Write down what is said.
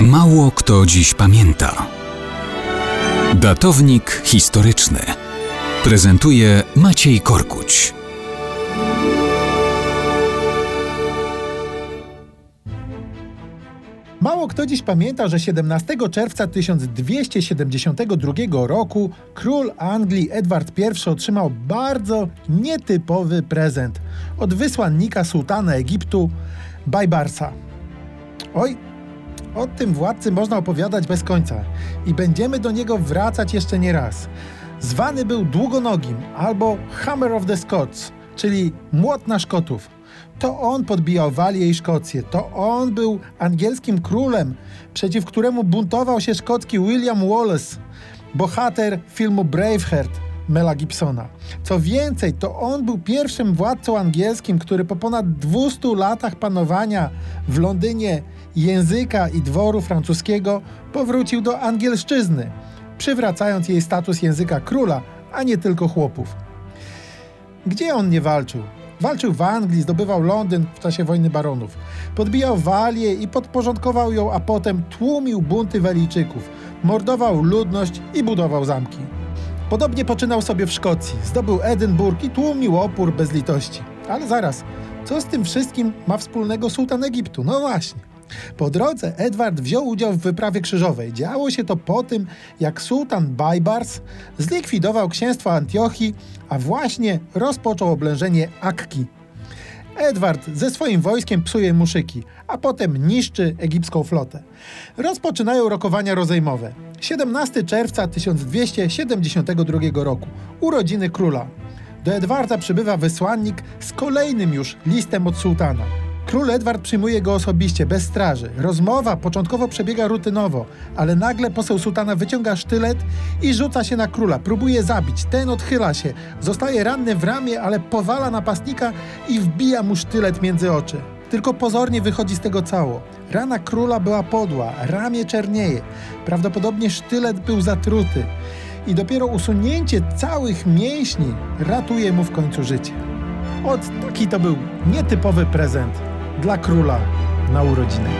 Mało kto dziś pamięta. Datownik historyczny prezentuje Maciej Korkuć. Mało kto dziś pamięta, że 17 czerwca 1272 roku król Anglii Edward I otrzymał bardzo nietypowy prezent od wysłannika sułtana Egiptu Bajbarsa. Oj, o tym władcy można opowiadać bez końca i będziemy do niego wracać jeszcze nie raz. Zwany był długonogim albo Hammer of the Scots, czyli młot na Szkotów. To on podbijał Walię i Szkocję. To on był angielskim królem, przeciw któremu buntował się szkocki William Wallace, bohater filmu Braveheart Mela Gibsona. Co więcej, to on był pierwszym władcą angielskim, który po ponad 200 latach panowania w Londynie języka i dworu francuskiego powrócił do angielszczyzny, przywracając jej status języka króla, a nie tylko chłopów. Gdzie on nie walczył? Walczył w Anglii, zdobywał Londyn w czasie wojny baronów. Podbijał Walię i podporządkował ją, a potem tłumił bunty Walijczyków, mordował ludność i budował zamki. Podobnie poczynał sobie w Szkocji. Zdobył Edynburg i tłumił opór bez litości. Ale zaraz, co z tym wszystkim ma wspólnego sułtan Egiptu? No właśnie. Po drodze Edward wziął udział w wyprawie krzyżowej. Działo się to po tym, jak sułtan Bajbars zlikwidował księstwo Antiochii, a właśnie rozpoczął oblężenie Akki. Edward ze swoim wojskiem psuje muszyki, a potem niszczy egipską flotę. Rozpoczynają rokowania rozejmowe. 17 czerwca 1272 roku. Urodziny króla. Do Edwarda przybywa wysłannik z kolejnym już listem od sułtana. Król Edward przyjmuje go osobiście, bez straży. Rozmowa początkowo przebiega rutynowo, ale nagle poseł sułtana wyciąga sztylet i rzuca się na króla. Próbuje zabić. Ten odchyla się. Zostaje ranny w ramię, ale powala napastnika i wbija mu sztylet między oczy. Tylko pozornie wychodzi z tego cało. Rana króla była podła, ramię czernieje. Prawdopodobnie sztylet był zatruty. I dopiero usunięcie całych mięśni ratuje mu w końcu życie. Od taki to był nietypowy prezent dla króla na urodziny.